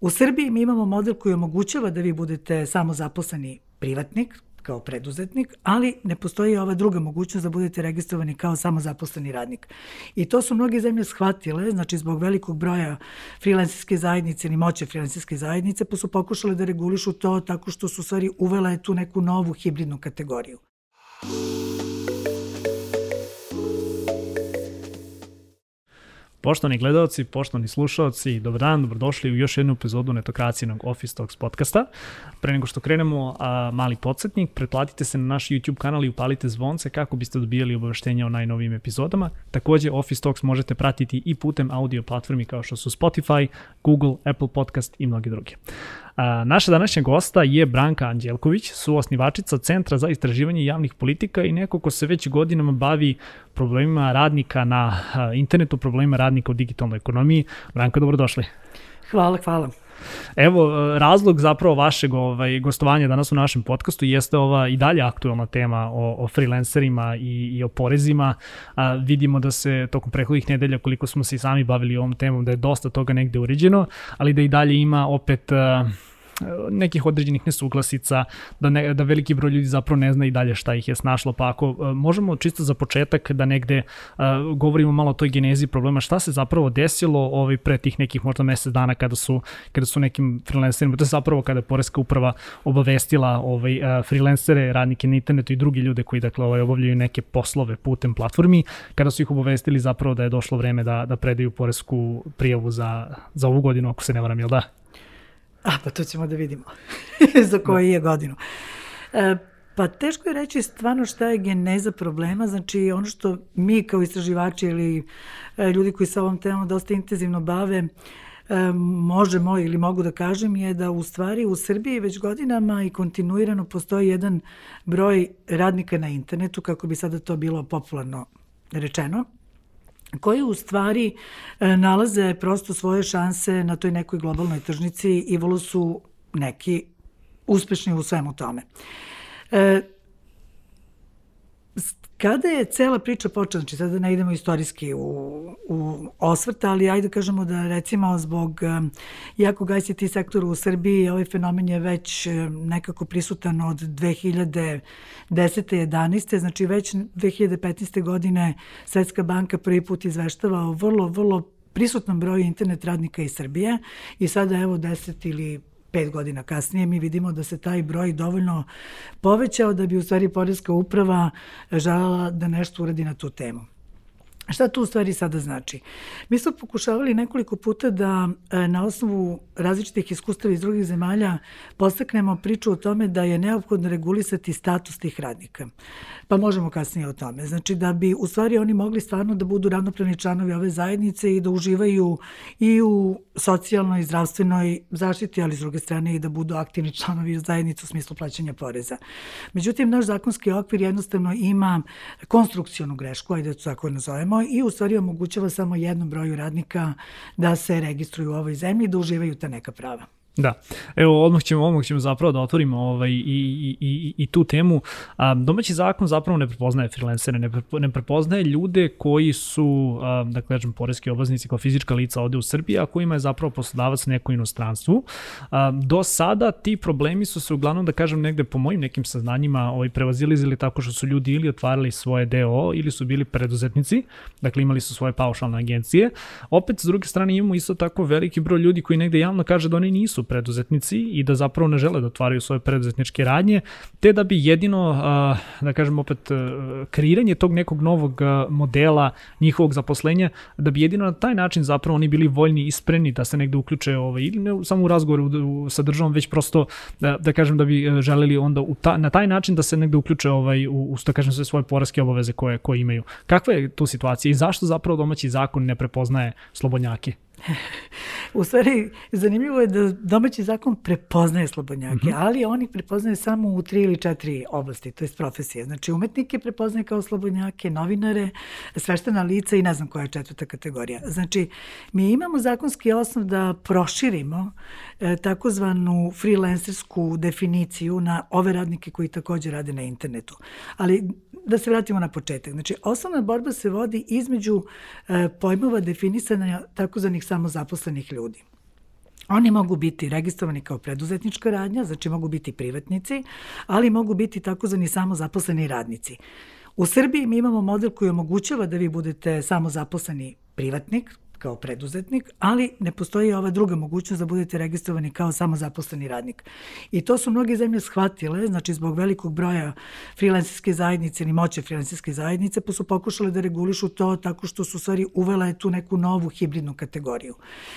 U Srbiji mi imamo model koji omogućava da vi budete samozaposleni privatnik, kao preduzetnik, ali ne postoji ova druga mogućnost da budete registrovani kao samozaposleni radnik. I to su mnoge zemlje shvatile, znači zbog velikog broja freelansijske zajednice ili moće freelansijske zajednice, pa su pokušale da regulišu to tako što su stvari uvela tu neku novu hibridnu kategoriju. Poštovani gledalci, poštovani slušalci, dobar dan, dobrodošli u još jednu epizodu netokracijenog Office Talks podcasta. Pre nego što krenemo, a, mali podsjetnik, pretplatite se na naš YouTube kanal i upalite zvonce kako biste dobijali obaveštenja o najnovijim epizodama. Takođe, Office Talks možete pratiti i putem audio platformi kao što su Spotify, Google, Apple Podcast i mnogi drugi. A, naša današnja gosta je Branka Anđelković, suosnivačica Centra za istraživanje javnih politika i neko ko se već godinama bavi problemima radnika na internetu, problemima radnika u digitalnoj ekonomiji. Branka, dobrodošli. Hvala, hvala. Evo, razlog zapravo vašeg ovaj, gostovanja danas u našem podcastu jeste ova i dalje aktualna tema o, o freelancerima i, i o porezima. A, vidimo da se tokom prehodnih nedelja, koliko smo se i sami bavili ovom temom, da je dosta toga negde uređeno, ali da i dalje ima opet... A, nekih određenih nesuglasica, da, ne, da veliki broj ljudi zapravo ne zna i dalje šta ih je snašlo, pa ako uh, možemo čisto za početak da negde uh, govorimo malo o toj genezi problema, šta se zapravo desilo ovaj, pre tih nekih možda mesec dana kada su, kada su nekim freelancerima, to je zapravo kada je Poreska uprava obavestila ovaj, uh, freelancere, radnike na internetu i drugi ljude koji dakle, ovaj, obavljaju neke poslove putem platformi, kada su ih obavestili zapravo da je došlo vreme da, da predaju Poresku prijavu za, za ovu godinu, ako se ne varam, jel da? A, pa to ćemo da vidimo. Za koji je godinu. E, pa teško je reći stvarno šta je geneza problema, znači ono što mi kao istraživači ili e, ljudi koji se ovom temom dosta intenzivno bave, e, možemo ili mogu da kažem je da u stvari u Srbiji već godinama i kontinuirano postoji jedan broj radnika na internetu, kako bi sada to bilo popularno rečeno, koji u stvari e, nalaze prosto svoje šanse na toj nekoj globalnoj tržnici i vrlo su neki uspešni u svemu tome. E, Kada je cela priča počela, znači sada ne idemo istorijski u, u osvrt, ali ajde da kažemo da recimo zbog um, jakog ICT sektora u Srbiji ovaj fenomen je već um, nekako prisutan od 2010. 11. Znači već 2015. godine Svetska banka prvi put izveštava o vrlo, vrlo prisutnom broju internet radnika iz Srbije i sada evo 10 ili pet godina kasnije mi vidimo da se taj broj dovoljno povećao da bi u stvari Poreska uprava želela da nešto uradi na tu temu. Šta to u stvari sada znači? Mi smo pokušavali nekoliko puta da e, na osnovu različitih iskustava iz drugih zemalja postaknemo priču o tome da je neophodno regulisati status tih radnika. Pa možemo kasnije o tome. Znači da bi u stvari oni mogli stvarno da budu ravnopravni članovi ove zajednice i da uživaju i u socijalnoj i zdravstvenoj zaštiti, ali s druge strane i da budu aktivni članovi zajednice u smislu plaćanja poreza. Međutim, naš zakonski okvir jednostavno ima konstrukcijonu grešku, ajde da to tako nazovemo, i u stvari omogućava samo jednom broju radnika da se registruju u ovoj zemlji i da uživaju ta neka prava. Da, evo odmah ćemo, odmah ćemo zapravo da otvorimo ovaj, i, i, i, i tu temu. A, domaći zakon zapravo ne prepoznaje freelancere, ne, ne prepoznaje ljude koji su, a, da kažem, poreski obaznici kao fizička lica ovde u Srbiji, a kojima je zapravo poslodavac neko inostranstvu. A, do sada ti problemi su se uglavnom, da kažem, negde po mojim nekim saznanjima ovaj, prevazilizili tako što su ljudi ili otvarali svoje DO ili su bili preduzetnici, dakle imali su svoje paušalne agencije. Opet, s druge strane, imamo isto tako veliki broj ljudi koji negde javno kaže da oni nisu preduzetnici i da zapravo ne žele da otvaraju svoje preduzetničke radnje, te da bi jedino, da kažem opet, kreiranje tog nekog novog modela njihovog zaposlenja, da bi jedino na taj način zapravo oni bili voljni i spremni da se negde uključe ovaj, ili ne samo u razgovoru sa državom, već prosto da, da kažem da bi želeli onda u ta, na taj način da se negde uključe ovaj, u, u da kažem sve svoje poreske obaveze koje, koje imaju. Kakva je tu situacija i zašto zapravo domaći zakon ne prepoznaje slobodnjake? U stvari, zanimljivo je da domaći zakon prepoznaje slobodnjake, mm -hmm. ali oni prepoznaje samo u tri ili četiri oblasti, to je profesije. Znači, umetnike prepoznaje kao slobodnjake, novinare, sveštena lica i ne znam koja je četvrta kategorija. Znači, mi imamo zakonski osnov da proširimo e, takozvanu freelancersku definiciju na ove radnike koji takođe rade na internetu. Ali da se vratimo na početak. Znači, osnovna borba se vodi između e, pojmova definisanja takozvanih samozaposlenih ljudi. Oni mogu biti registrovani kao preduzetnička radnja, znači mogu biti privatnici, ali mogu biti takozvani samozaposleni radnici. U Srbiji mi imamo model koji omogućava da vi budete samozaposleni privatnik, kao preduzetnik, ali ne postoji ova druga mogućnost da budete registrovani kao samozaposleni radnik. I to su mnoge zemlje shvatile, znači zbog velikog broja freelancerske zajednice ili moće freelancerske zajednice, pa su pokušale da regulišu to tako što su u stvari uvela tu neku novu hibridnu kategoriju.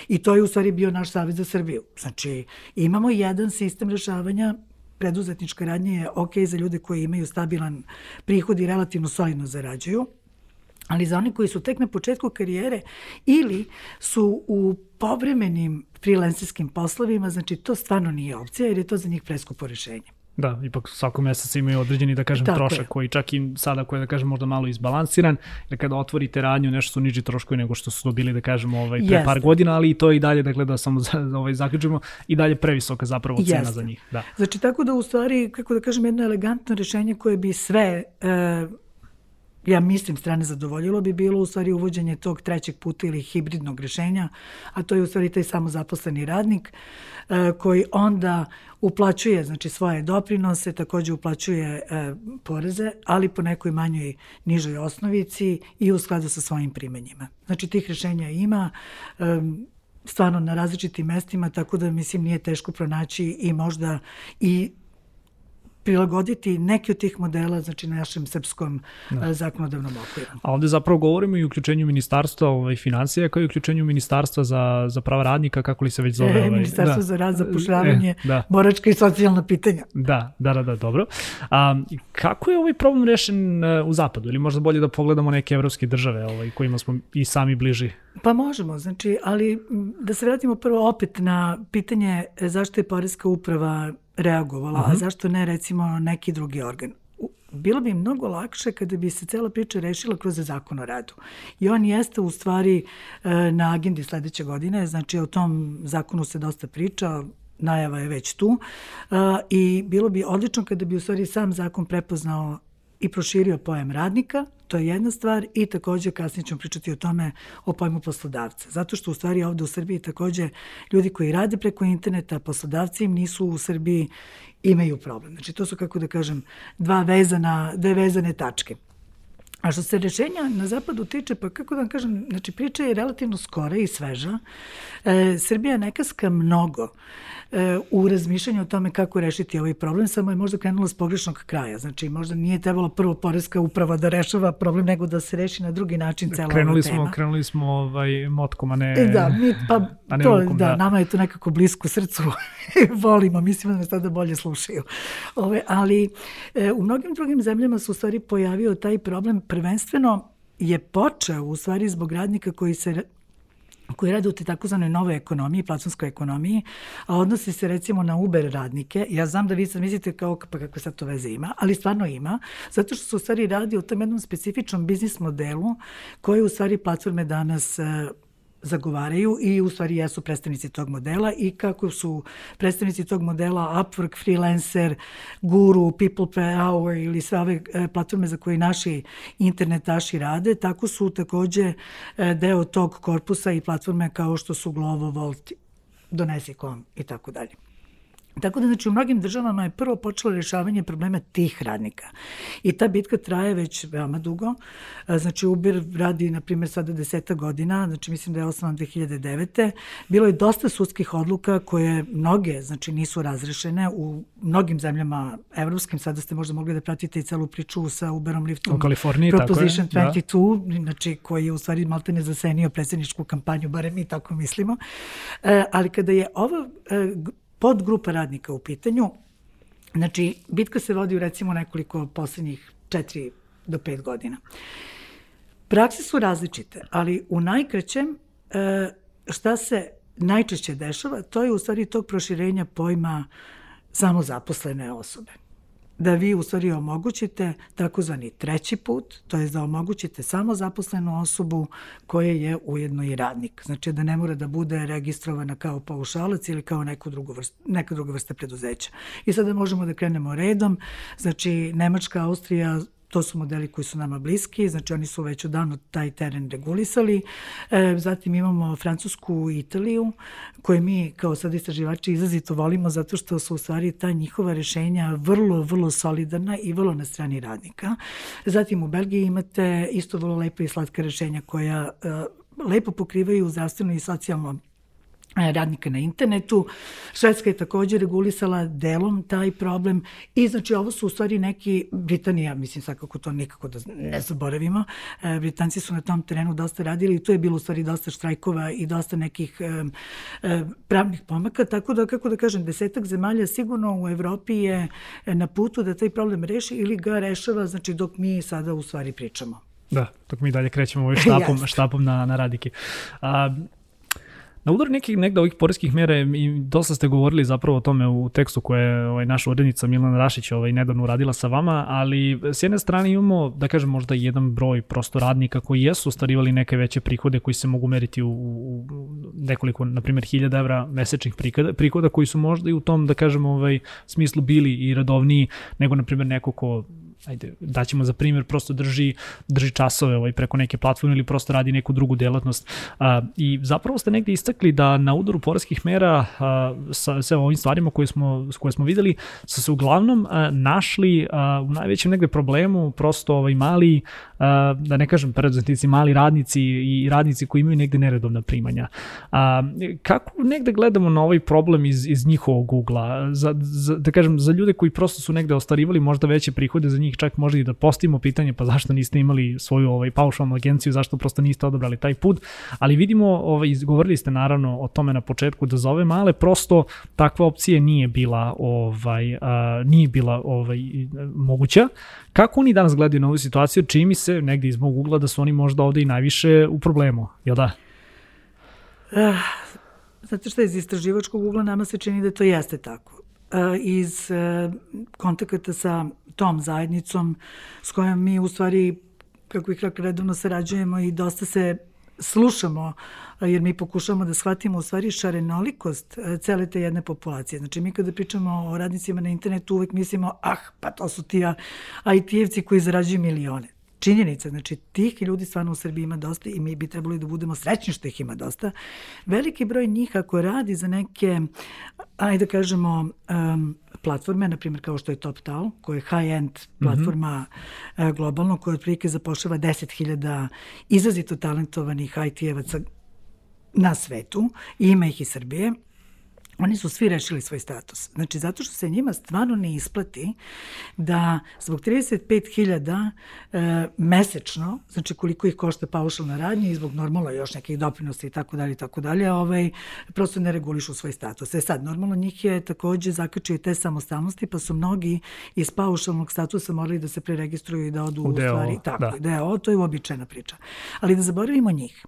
I to je u stvari bio naš savjet za Srbiju. Znači, imamo jedan sistem rešavanja preduzetnička radnja je ok za ljude koji imaju stabilan prihod i relativno solidno zarađuju, ali za one koji su tek na početku karijere ili su u povremenim freelancerskim poslovima, znači to stvarno nije opcija jer je to za njih preskupo rešenje. Da, ipak svako mesec imaju određeni, da kažem, Tako trošak je. koji čak i sada koji je, da kažem, možda malo izbalansiran, jer kada otvorite radnju nešto su niži troškovi nego što su dobili, da kažem, ovaj, pre Jeste. par godina, ali i to i dalje, dakle, da samo za, ovaj, zaključimo, i dalje previsoka zapravo cena Jeste. za njih. Da. Znači, tako da u stvari, kako da kažem, jedno elegantno rešenje koje bi sve e, ja mislim strane zadovoljilo bi bilo u stvari uvođenje tog trećeg puta ili hibridnog rešenja, a to je u stvari taj samozaposleni radnik e, koji onda uplaćuje znači svoje doprinose, takođe uplaćuje e, poreze, ali po nekoj manjoj nižoj osnovici i u skladu sa svojim primenjima. Znači tih rešenja ima, e, stvarno na različitim mestima, tako da mislim nije teško pronaći i možda i prilagoditi neki od tih modela znači na našem srpskom da. zakonodavnom okviru. A ovde zapravo govorimo i o uključenju ministarstva ovaj, financija kao i uključenju ministarstva za, za prava radnika, kako li se već zove? E, ovaj, ministarstvo da. za rad, zapošljavanje, e, da. boračka i socijalna pitanja. Da, da, da, da dobro. A, kako je ovaj problem rešen e, u zapadu? Ili možda bolje da pogledamo neke evropske države ovaj, kojima smo i sami bliži? Pa možemo, znači, ali da se vratimo prvo opet na pitanje zašto je Poreska uprava reagovala, uh -huh. a zašto ne recimo neki drugi organ? bilo bi mnogo lakše kada bi se cela priča rešila kroz zakon o radu. I on jeste u stvari e, na agendi sledeće godine, znači o tom zakonu se dosta priča, najava je već tu e, i bilo bi odlično kada bi u stvari sam zakon prepoznao i proširio pojam radnika, to je jedna stvar i takođe kasnije ćemo pričati o tome o pojmu poslodavca. Zato što u stvari ovde u Srbiji takođe ljudi koji rade preko interneta, poslodavci im nisu u Srbiji imaju problem. Znači to su kako da kažem dva vezana, dve vezane tačke. A što se rešenja na zapadu tiče, pa kako da vam kažem, znači priča je relativno skora i sveža. E, Srbija ne kaska mnogo e, u razmišljanju o tome kako rešiti ovaj problem, samo je možda krenula s pogrešnog kraja. Znači, možda nije trebalo prvo Poreska uprava da rešava problem, nego da se reši na drugi način cela krenuli ova tema. Smo, krenuli smo ovaj, motkom, a ne e, Da, mi, pa ne to, rukom, da, da, nama je to nekako blisko srcu. Volimo, mislimo da nas tada bolje slušaju. Ove, ali e, u mnogim drugim zemljama su u stvari pojavio taj problem prvenstveno je počeo u stvari zbog radnika koji se koji rade u te takozvanoj nove ekonomiji, platformskoj ekonomiji, a odnosi se recimo na Uber radnike. Ja znam da vi sad mislite kao pa kako sad to veze ima, ali stvarno ima, zato što se u stvari radi o tom jednom specifičnom biznis modelu koji u stvari platforme danas zagovaraju i u stvari jesu predstavnici tog modela i kako su predstavnici tog modela Upwork, Freelancer, Guru, People per Hour ili sve ove e, platforme za koje naši internetaši rade, tako su takođe e, deo tog korpusa i platforme kao što su Glovo, Volt, Donesi.com i tako dalje. Tako da, znači, u mnogim državama je prvo počelo rešavanje problema tih radnika. I ta bitka traje već veoma dugo. Znači, Uber radi, na primjer, sada deseta godina, znači, mislim da je osnovan 2009. Bilo je dosta sudskih odluka koje mnoge, znači, nisu razrešene u mnogim zemljama evropskim. Sada ste možda mogli da pratite i celu priču sa Uberom, Liftom. U Kaliforniji, Proposition tako je. 22, da. znači, koji je u stvari malte ne zasenio predsjedničku kampanju, barem mi tako mislimo. E, ali kada je ovo e, podgrupa radnika u pitanju. Znači, bitka se vodi u recimo nekoliko poslednjih četiri do pet godina. Prakse su različite, ali u najkraćem e, šta se najčešće dešava, to je u stvari tog proširenja pojma samozaposlene osobe da vi u stvari omogućite takozvani treći put, to je da omogućite samo zaposlenu osobu koja je ujedno i radnik. Znači da ne mora da bude registrovana kao paušalac ili kao neku drugu vrst, neka druga vrsta preduzeća. I sada možemo da krenemo redom. Znači Nemačka, Austrija, to su modeli koji su nama bliski, znači oni su već odavno taj teren regulisali. E, zatim imamo Francusku i Italiju, koje mi kao sad istraživači izrazito volimo zato što su u stvari ta njihova rešenja vrlo, vrlo solidarna i vrlo na strani radnika. Zatim u Belgiji imate isto vrlo lepa i slatka rešenja koja e, lepo pokrivaju zdravstveno i socijalno radnika na internetu. Švedska je takođe regulisala delom taj problem i znači ovo su u stvari neki, Britanija, mislim svakako to nikako da ne zaboravimo, e, Britanci su na tom terenu dosta radili i tu je bilo u stvari dosta štrajkova i dosta nekih e, pravnih pomaka, tako da, kako da kažem, desetak zemalja sigurno u Evropi je na putu da taj problem reši ili ga rešava, znači dok mi sada u stvari pričamo. Da, dok mi dalje krećemo ovaj štapom, štapom na, na radike. A, Na udaru nekih negde ovih poreskih mera i dosta ste govorili zapravo o tome u tekstu koje je ovaj, naša urednica Milana Rašić ovaj, nedavno uradila sa vama, ali s jedne strane imamo, da kažem, možda jedan broj prosto radnika koji jesu ostvarivali neke veće prihode koji se mogu meriti u, u nekoliko, na primjer, hiljada evra mesečnih prihoda, prihoda koji su možda i u tom, da kažem, ovaj, smislu bili i radovniji nego, na primjer, neko ko ajde, daćemo za primjer, prosto drži, drži časove ovaj, preko neke platforme ili prosto radi neku drugu delatnost. A, I zapravo ste negde istakli da na udaru poreskih mera a, sa, sa ovim stvarima koje smo, koje smo videli su se uglavnom a, našli a, u najvećem negde problemu prosto ovaj mali, a, da ne kažem preduzetnici, mali radnici i radnici koji imaju negde neredovna primanja. A, kako negde gledamo na ovaj problem iz, iz njihovog ugla? Za, za, da kažem, za ljude koji prosto su negde ostarivali možda veće prihode, za njih njih čak možda i da postavimo pitanje pa zašto niste imali svoju ovaj paušalnu agenciju, zašto prosto niste odabrali taj put, ali vidimo, ovaj, govorili ste naravno o tome na početku da za ove male prosto takva opcija nije bila ovaj a, nije bila ovaj moguća. Kako oni danas gledaju na ovu situaciju? Čini mi se negde iz mog ugla da su oni možda ovde i najviše u problemu, jel da? Uh, zato što iz istraživačkog ugla nama se čini da to jeste tako. Uh, iz uh, kontakata sa tom zajednicom s kojom mi u stvari, kako ih rekla, redovno sarađujemo i dosta se slušamo, jer mi pokušamo da shvatimo u stvari šarenolikost e, cele te jedne populacije. Znači mi kada pričamo o radnicima na internetu uvek mislimo, ah, pa to su ti IT-evci koji zarađuju milione činjenica, znači tih ljudi stvarno u Srbiji ima dosta i mi bi trebali da budemo srećni što ih ima dosta. Veliki broj njih ako radi za neke, ajde da kažemo, um, platforme, na primjer kao što je TopTal, koja je high-end mhm. platforma mm -hmm. globalno, koja otprilike zapošljava 10.000 izrazito talentovanih IT-evaca na svetu i ima ih iz Srbije oni su svi rešili svoj status. Znači, zato što se njima stvarno ne isplati da zbog 35.000 e, mesečno, znači koliko ih košta paušalna radnja i zbog normalno još nekih doprinosa i tako dalje i tako dalje, ovaj, prosto ne regulišu svoj status. E sad, normalno njih je takođe zakačio te samostalnosti, pa su mnogi iz paušalnog statusa morali da se preregistruju i da odu u, u stvari. Tako, da. deo, to je uobičajena priča. Ali da zaboravimo njih.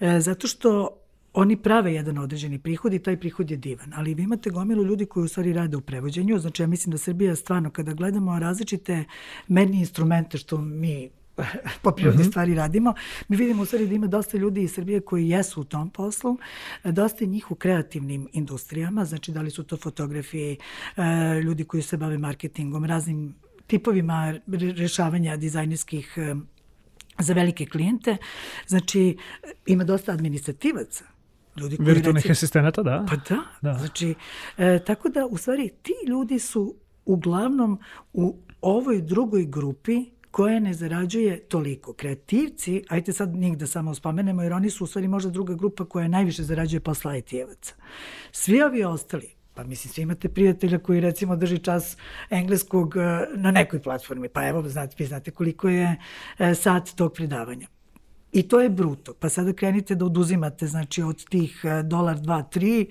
E, zato što oni prave jedan određeni prihod i taj prihod je divan. Ali vi imate gomilu ljudi koji u stvari rade u prevođenju. Znači ja mislim da Srbija stvarno kada gledamo različite merni instrumente što mi po prirodi mm -hmm. stvari radimo, mi vidimo u stvari da ima dosta ljudi iz Srbije koji jesu u tom poslu, dosta njih u kreativnim industrijama, znači da li su to fotografi, e, ljudi koji se bave marketingom, raznim tipovima rešavanja dizajnerskih e, za velike klijente. Znači, ima dosta administrativaca ljudi koji Virtualnih recimo, asistenata, da. Pa da, da. znači, e, tako da u stvari ti ljudi su uglavnom u ovoj drugoj grupi koja ne zarađuje toliko. Kreativci, ajte sad njih da samo spomenemo, jer oni su u stvari možda druga grupa koja najviše zarađuje posla IT-evaca. Svi ovi ostali, pa mislim, svi imate prijatelja koji recimo drži čas engleskog e, na nekoj platformi, pa evo, znate, vi znate koliko je e, sat tog predavanja. I to je bruto. Pa sada krenite da oduzimate znači od tih e, dolar, dva, tri,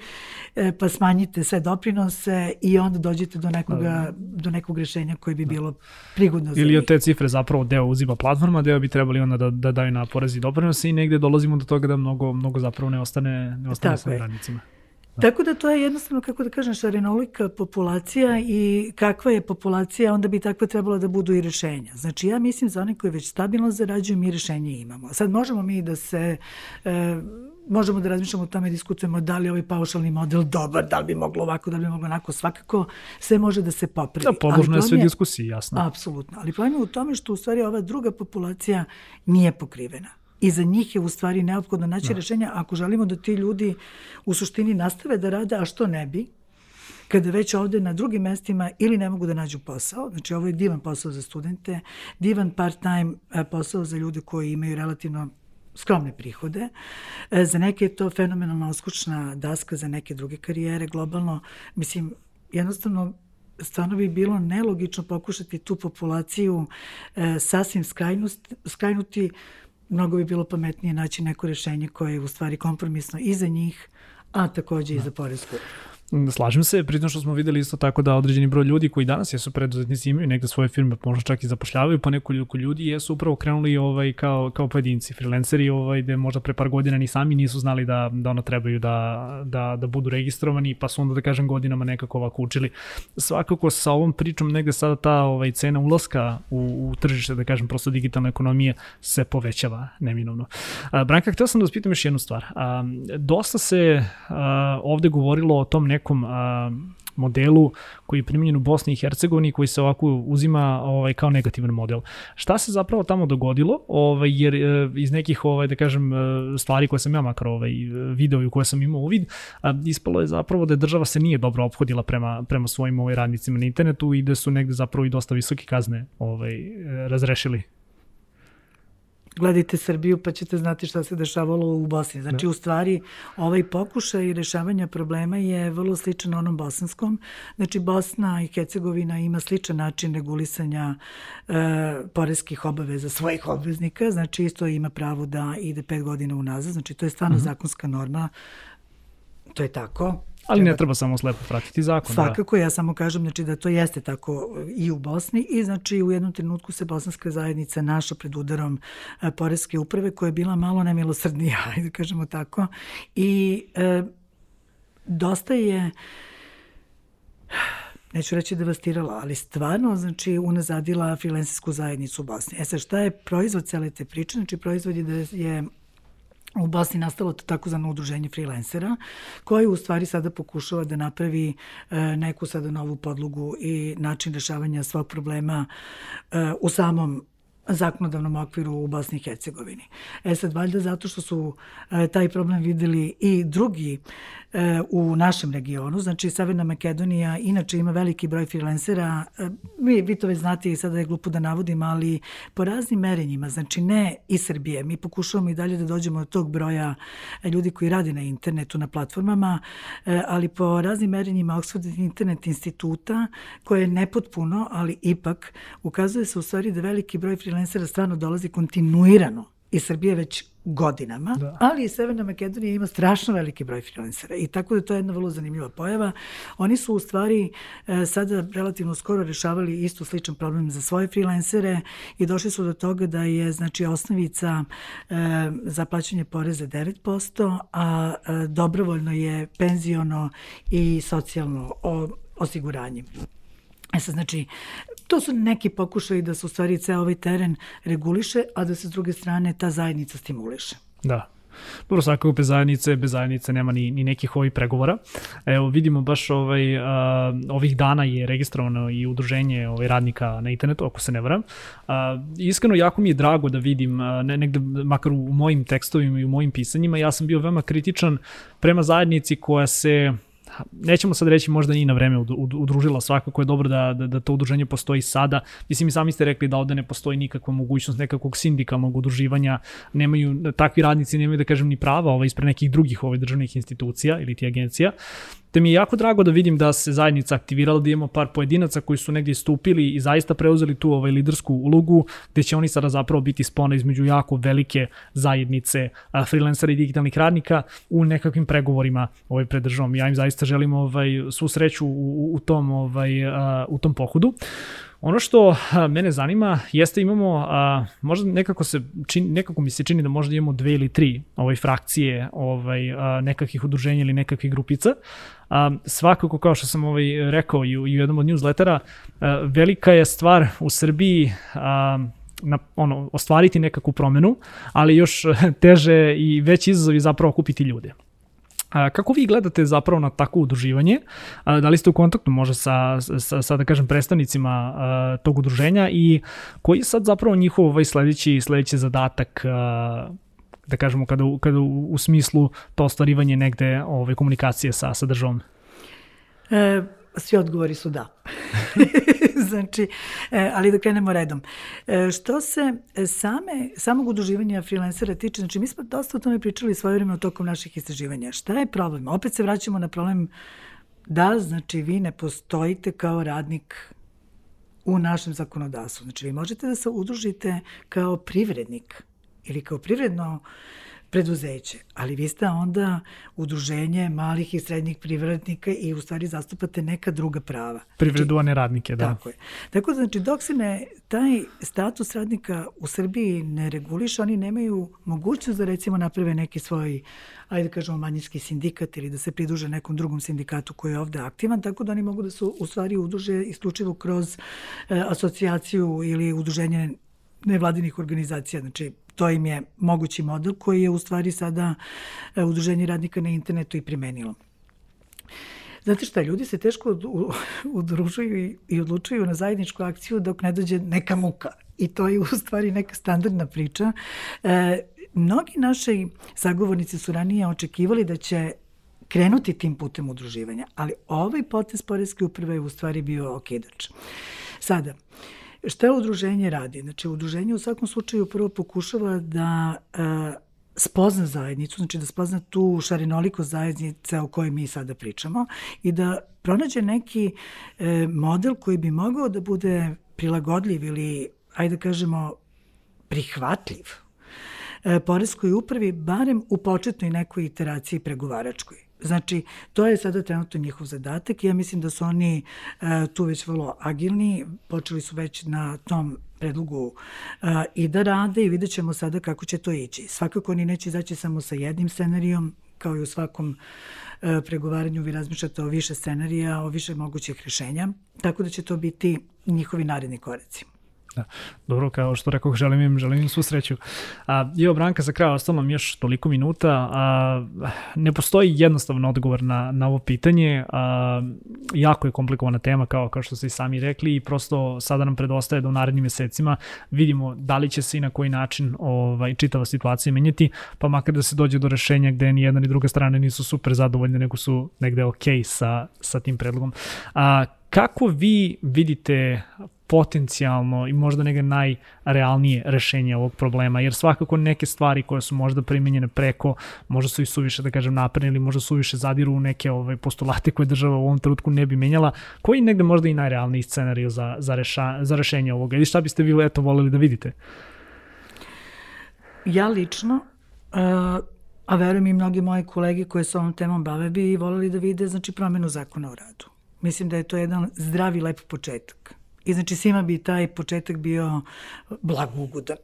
e, pa smanjite sve doprinose i onda dođete do, nekoga, do nekog rešenja koje bi bilo prigodno za Ili od te cifre zapravo deo uzima platforma, deo bi trebali onda da, da daju na porezi i doprinose i negde dolazimo do toga da mnogo, mnogo zapravo ne ostane, ne ostane sa radnicima. Da. Tako da to je jednostavno, kako da kažem, šarenolika populacija i kakva je populacija, onda bi takva trebala da budu i rešenja. Znači ja mislim za one koji već stabilno zarađuju, mi rešenje imamo. Sad možemo mi da se e, možemo da razmišljamo o tome, diskutujemo da li je ovaj paušalni model dobar, da li bi moglo ovako, da li bi moglo onako, svakako sve može da se popravi. Da, podložno je sve diskusiji, jasno. Apsolutno, ali problem je u tome što u stvari ova druga populacija nije pokrivena. I za njih je u stvari neophodno naći da. rešenja ako želimo da ti ljudi u suštini nastave da rade, a što ne bi, kada već ovde na drugim mestima ili ne mogu da nađu posao, znači ovo je divan posao za studente, divan part-time e, posao za ljude koji imaju relativno skromne prihode. E, za neke je to fenomenalna oskučna daska za neke druge karijere globalno. Mislim, jednostavno stvarno bi bilo nelogično pokušati tu populaciju e, sasvim skrajnuti. Mnogo bi bilo pametnije naći neko rešenje koje je u stvari kompromisno i za njih, a takođe da. i za porezku. Slažem se, pritom što smo videli isto tako da određeni broj ljudi koji danas jesu preduzetnici imaju negde svoje firme, možda čak i zapošljavaju, pa neku ljudi jesu upravo krenuli ovaj, kao, kao pojedinci, freelanceri, ovaj, gde možda pre par godina ni sami nisu znali da, da ono trebaju da, da, da budu registrovani, pa su onda da kažem godinama nekako ovako učili. Svakako sa ovom pričom negde sada ta ovaj, cena ulaska u, u tržište, da kažem prosto digitalne ekonomije se povećava neminovno. A, Branka, htio sam da vas pitam još jednu stvar. A, dosta se a, ovde govorilo o tom nekom a, modelu koji je primjenjen u Bosni i Hercegovini koji se ovako uzima ovaj kao negativan model. Šta se zapravo tamo dogodilo? Ovaj jer e, iz nekih ovaj da kažem e, stvari koje sam ja makar ovaj video i koje sam imao uvid, ispalo je zapravo da je država se nije dobro ophodila prema prema svojim ovaj radnicima na internetu i da su negde zapravo i dosta visoke kazne ovaj razrešili gledajte Srbiju pa ćete znati šta se dešavalo u Bosni. Znači, da. u stvari, ovaj pokušaj rešavanja problema je vrlo sličan onom bosanskom. Znači, Bosna i Hercegovina ima sličan način regulisanja e, poreskih obaveza svojih obveznika. Znači, isto ima pravo da ide pet godina unazad. Znači, to je stvarno uh mhm. -huh. zakonska norma. To je tako Ali ne treba samo slepo pratiti zakon. Da. Svakako, da. ja samo kažem znači, da to jeste tako i u Bosni i znači u jednom trenutku se bosanska zajednica naša pred udarom e, Poreske uprave koja je bila malo nemilosrdnija, da kažemo tako. I e, dosta je neću reći devastirala, ali stvarno, znači, unazadila filensijsku zajednicu u Bosni. E sad, šta je proizvod cele te priče? Znači, proizvod je da je u Bosni nastalo to takozvano udruženje freelancera, koje u stvari sada pokušava da napravi e, neku sada novu podlogu i način rešavanja svog problema e, u samom zakonodavnom okviru u Bosni i Hercegovini. E sad, valjda zato što su e, taj problem videli i drugi e, u našem regionu, znači Severna Makedonija inače ima veliki broj freelancera, e, vi, vi to već znate i sada je glupo da navodim, ali po raznim merenjima, znači ne i Srbije, mi pokušavamo i dalje da dođemo do tog broja ljudi koji radi na internetu, na platformama, e, ali po raznim merenjima Oxford Internet instituta, koje je nepotpuno, ali ipak ukazuje se u stvari da veliki broj freelancera stvarno dolazi kontinuirano iz Srbije već godinama, da. ali i Severna Makedonija ima strašno veliki broj freelancera i tako da to je jedna vrlo zanimljiva pojava. Oni su u stvari e, sada relativno skoro rešavali isto sličan problem za svoje freelancere i došli su do toga da je znači osnovica e, za plaćanje poreza 9%, a e, dobrovoljno je penziono i socijalno osiguranje. E sad, znači, to su neki pokušaji da se u stvari ceo ovaj teren reguliše, a da se s druge strane ta zajednica stimuliše. Da, Dobro, svakako bez zajednice, bez zajednice nema ni, ni nekih ovih pregovora. Evo, vidimo baš ovaj, a, ovih dana je registrovano i udruženje ovaj, radnika na internetu, ako se ne varam. A, iskreno, jako mi je drago da vidim, a, ne, negde, makar u mojim tekstovima i u mojim pisanjima, ja sam bio veoma kritičan prema zajednici koja se nećemo sad reći možda ni na vreme udružila, svakako je dobro da, da, da to udruženje postoji sada. Mislim, i sami ste rekli da ovde ne postoji nikakva mogućnost nekakvog sindikalnog udruživanja, nemaju, takvi radnici nemaju da kažem ni prava ovaj, ispred nekih drugih ovaj, državnih institucija ili ti agencija te mi je jako drago da vidim da se zajednica aktivirala, da imamo par pojedinaca koji su negdje stupili i zaista preuzeli tu ovaj lidersku ulogu, gde će oni sada zapravo biti spona između jako velike zajednice freelancera i digitalnih radnika u nekakvim pregovorima ovaj pred državom. Ja im zaista želim ovaj svu sreću u, u tom ovaj u tom pohodu. Ono što mene zanima jeste imamo, a, možda nekako, se čini, nekako mi se čini da možda imamo dve ili tri ovaj, frakcije ovaj, a, nekakvih udruženja ili nekakvih grupica. A, svakako, kao što sam ovaj, rekao i u, i u jednom od newslettera, a, velika je stvar u Srbiji a, na, ono, ostvariti nekakvu promenu, ali još teže i veći izazovi zapravo kupiti ljude. Kako vi gledate zapravo na takvo udruživanje? Da li ste u kontaktu možda sa, sa, sa da kažem, predstavnicima tog udruženja i koji je sad zapravo njihov ovaj sledeći, sledeći zadatak da kažemo kada, kada u, u smislu to ostvarivanje negde ovaj, komunikacije sa, sa državom? E, svi odgovori su da. znači, e, ali da krenemo redom. E, što se same, samog udruživanja freelancera tiče, znači mi smo dosta o tome pričali svoje vremena tokom naših istraživanja. Šta je problem? Opet se vraćamo na problem da, znači, vi ne postojite kao radnik u našem zakonodavstvu. Znači, vi možete da se udružite kao privrednik ili kao privredno preduzeće, ali vi ste onda udruženje malih i srednjih privrednika i u stvari zastupate neka druga prava. Privredu, a ne radnike, da. Tako je. Tako da, znači, dok se ne, taj status radnika u Srbiji ne reguliše, oni nemaju mogućnost da recimo naprave neki svoj, ajde da kažemo, manjinski sindikat ili da se pridruže nekom drugom sindikatu koji je ovde aktivan, tako da oni mogu da se u stvari udruže isključivo kroz e, asocijaciju ili udruženje nevladinih organizacija, znači to im je mogući model koji je u stvari sada e, udruženje radnika na internetu i primenilo. Znate šta, ljudi se teško udružuju i odlučuju na zajedničku akciju dok ne dođe neka muka. I to je u stvari neka standardna priča. E, mnogi naši sagovornici su ranije očekivali da će krenuti tim putem udruživanja, ali ovaj potez Poreske uprave je u stvari bio okidač. Sada, Šta udruženje radi? Znači, udruženje u svakom slučaju prvo pokušava da e, spozna zajednicu, znači da spozna tu šarinoliko zajednice o kojoj mi sada pričamo i da pronađe neki e, model koji bi mogao da bude prilagodljiv ili, ajde da kažemo, prihvatljiv e, poreskoj upravi, barem u početnoj nekoj iteraciji pregovaračkoj. Znači, to je sada trenutno njihov zadatak i ja mislim da su oni e, tu već vrlo agilni, počeli su već na tom predlogu e, i da rade i vidjet ćemo sada kako će to ići. Svakako oni neće izaći samo sa jednim scenarijom, kao i u svakom e, pregovaranju vi razmišljate o više scenarija, o više mogućih rešenja, tako da će to biti njihovi naredni koreci. Da. Dobro, kao što rekao, želim im, želim im svu sreću. A, evo, Branka, za kraj ostalo nam još toliko minuta. A, ne postoji jednostavan odgovor na, na ovo pitanje. A, jako je komplikovana tema, kao, kao što ste i sami rekli, i prosto sada nam predostaje da u narednim mesecima vidimo da li će se i na koji način ovaj, čitava situacija menjati, pa makar da se dođe do rešenja gde ni jedna ni druga strana nisu super zadovoljne, nego su negde ok sa, sa tim predlogom. A, kako vi vidite potencijalno i možda neke najrealnije rešenje ovog problema, jer svakako neke stvari koje su možda primenjene preko, možda su i suviše, da kažem, napredne ili možda suviše zadiru u neke ove postulate koje država u ovom trenutku ne bi menjala, koji negde možda i najrealniji scenariju za, za, reša, za rešenje ovoga ili šta biste vi eto voleli da vidite? Ja lično, uh, a verujem i mnogi moji kolege koje se ovom temom bave bi voleli da vide znači promenu zakona o radu. Mislim da je to jedan zdravi, lep početak. I znači svima bi taj početak bio blagugudan.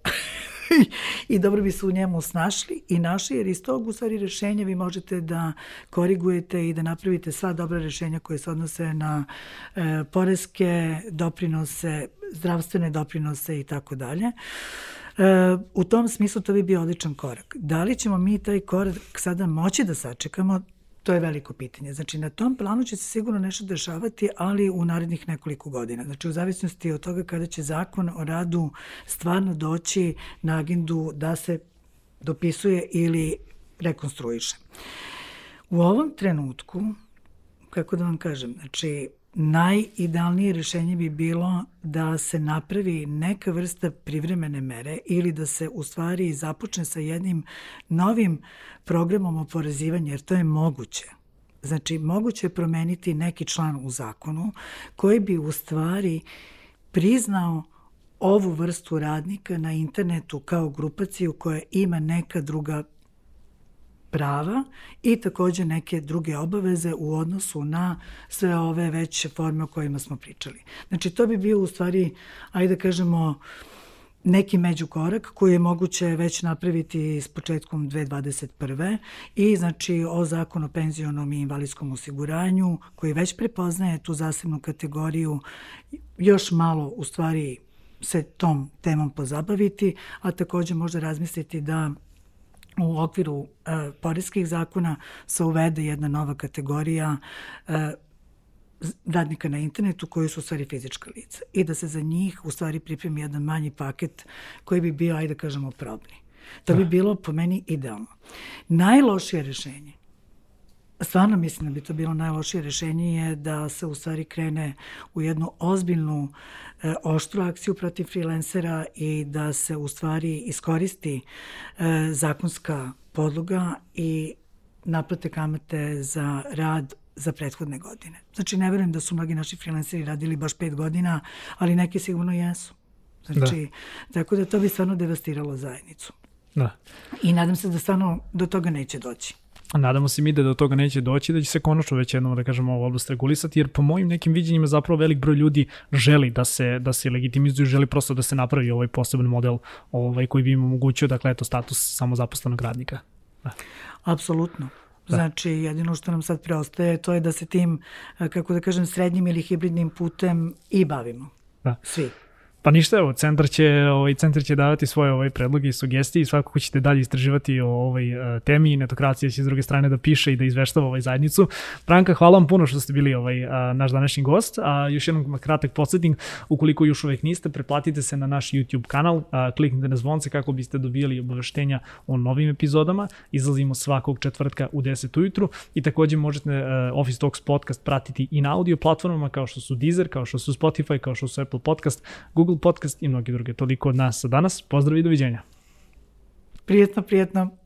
I dobro bi se u njemu snašli i našli, jer iz tog u stvari rešenja vi možete da korigujete i da napravite sva dobra rešenja koje se odnose na e, poreske doprinose, zdravstvene doprinose i tako dalje. E, u tom smislu to bi bio odličan korak. Da li ćemo mi taj korak sada moći da sačekamo, To je veliko pitanje. Znači, na tom planu će se sigurno nešto dešavati, ali u narednih nekoliko godina. Znači, u zavisnosti od toga kada će zakon o radu stvarno doći na agendu da se dopisuje ili rekonstruiše. U ovom trenutku, kako da vam kažem, znači, najidealnije rešenje bi bilo da se napravi neka vrsta privremene mere ili da se u stvari započne sa jednim novim programom oporezivanja, jer to je moguće. Znači, moguće je promeniti neki član u zakonu koji bi u stvari priznao ovu vrstu radnika na internetu kao grupaciju koja ima neka druga prava i takođe neke druge obaveze u odnosu na sve ove veće forme o kojima smo pričali. Znači, to bi bio u stvari, ajde da kažemo, neki međukorak koji je moguće već napraviti s početkom 2021. i znači o zakonu o penzionom i invalidskom osiguranju koji već prepoznaje tu zasebnu kategoriju još malo u stvari se tom temom pozabaviti, a takođe možda razmisliti da u okviru e, poreskih zakona se uvede jedna nova kategorija e, radnika na internetu koji su u stvari fizička lica i da se za njih u stvari pripremi jedan manji paket koji bi bio, ajde da kažemo, probni. To bi da. bilo po meni idealno. Najlošije rešenje stvarno mislim da bi to bilo najlošije rešenje je da se u stvari krene u jednu ozbiljnu e, oštru akciju protiv freelancera i da se u stvari iskoristi e, zakonska podloga i naplate kamate za rad za prethodne godine. Znači, ne verujem da su mnogi naši freelanceri radili baš pet godina, ali neki sigurno jesu. Znači, da. tako da to bi stvarno devastiralo zajednicu. Da. I nadam se da stvarno do toga neće doći. Nadamo se mi da do toga neće doći, da će se konačno već jednom, da kažemo, ovu oblast regulisati, jer po mojim nekim viđenjima zapravo velik broj ljudi želi da se, da se legitimizuju, želi prosto da se napravi ovaj poseban model ovaj, koji bi im omogućio, dakle, eto, status samozaposlenog radnika. Da. Apsolutno. Da. Znači, jedino što nam sad preostaje to je da se tim, kako da kažem, srednjim ili hibridnim putem i bavimo. Da. Svi. Pa ništa, evo, centar će, ovaj, centar će davati svoje ovaj, predloge i sugestije i svakako ćete dalje istraživati o ovoj uh, temi i netokracija će s druge strane da piše i da izveštava ovaj zajednicu. Branka, hvala vam puno što ste bili ovaj, uh, naš današnji gost, a još jednom kratak podsjetnik, ukoliko još uvek niste, pretplatite se na naš YouTube kanal, uh, kliknite na zvonce kako biste dobijali obaveštenja o novim epizodama, izlazimo svakog četvrtka u 10 ujutru i takođe možete uh, Office Talks podcast pratiti i na audio platformama kao što su Deezer, kao što su Spotify, kao što su Apple Podcast, Google Google Podcast i mnogi druge. Toliko od nas za danas. Pozdrav i doviđenja. Prijetno, prijetno.